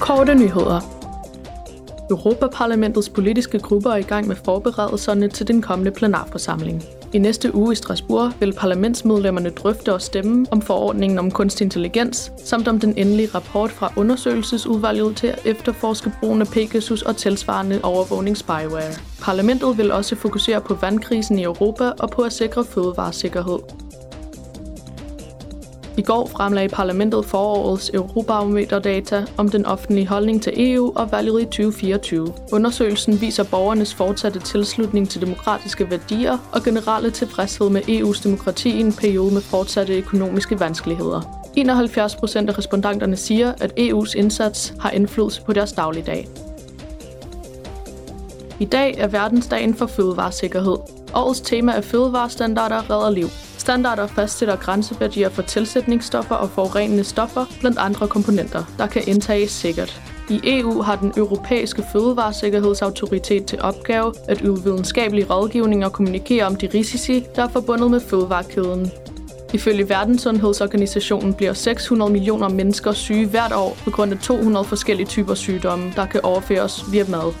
Korte nyheder. Europaparlamentets politiske grupper er i gang med forberedelserne til den kommende plenarforsamling. I næste uge i Strasbourg vil parlamentsmedlemmerne drøfte og stemme om forordningen om kunstig intelligens, samt om den endelige rapport fra undersøgelsesudvalget til at efterforske brugen af Pegasus og tilsvarende overvågning spyware. Parlamentet vil også fokusere på vandkrisen i Europa og på at sikre fødevaresikkerhed. I går fremlagde parlamentet forårets Eurobarometer-data om den offentlige holdning til EU og valget i 2024. Undersøgelsen viser borgernes fortsatte tilslutning til demokratiske værdier og generelle tilfredshed med EU's demokrati i en periode med fortsatte økonomiske vanskeligheder. 71 procent af respondenterne siger, at EU's indsats har indflydelse på deres dagligdag. I dag er verdensdagen for fødevaresikkerhed. Årets tema er fødevarestandarder redder liv. Standarder fastsætter grænseværdier for tilsætningsstoffer og forurenende stoffer blandt andre komponenter, der kan indtages sikkert. I EU har den europæiske fødevaresikkerhedsautoritet til opgave at yde videnskabelig rådgivning og kommunikere om de risici, der er forbundet med fødevarekæden. Ifølge Verdenssundhedsorganisationen bliver 600 millioner mennesker syge hvert år på grund af 200 forskellige typer sygdomme, der kan overføres via mad.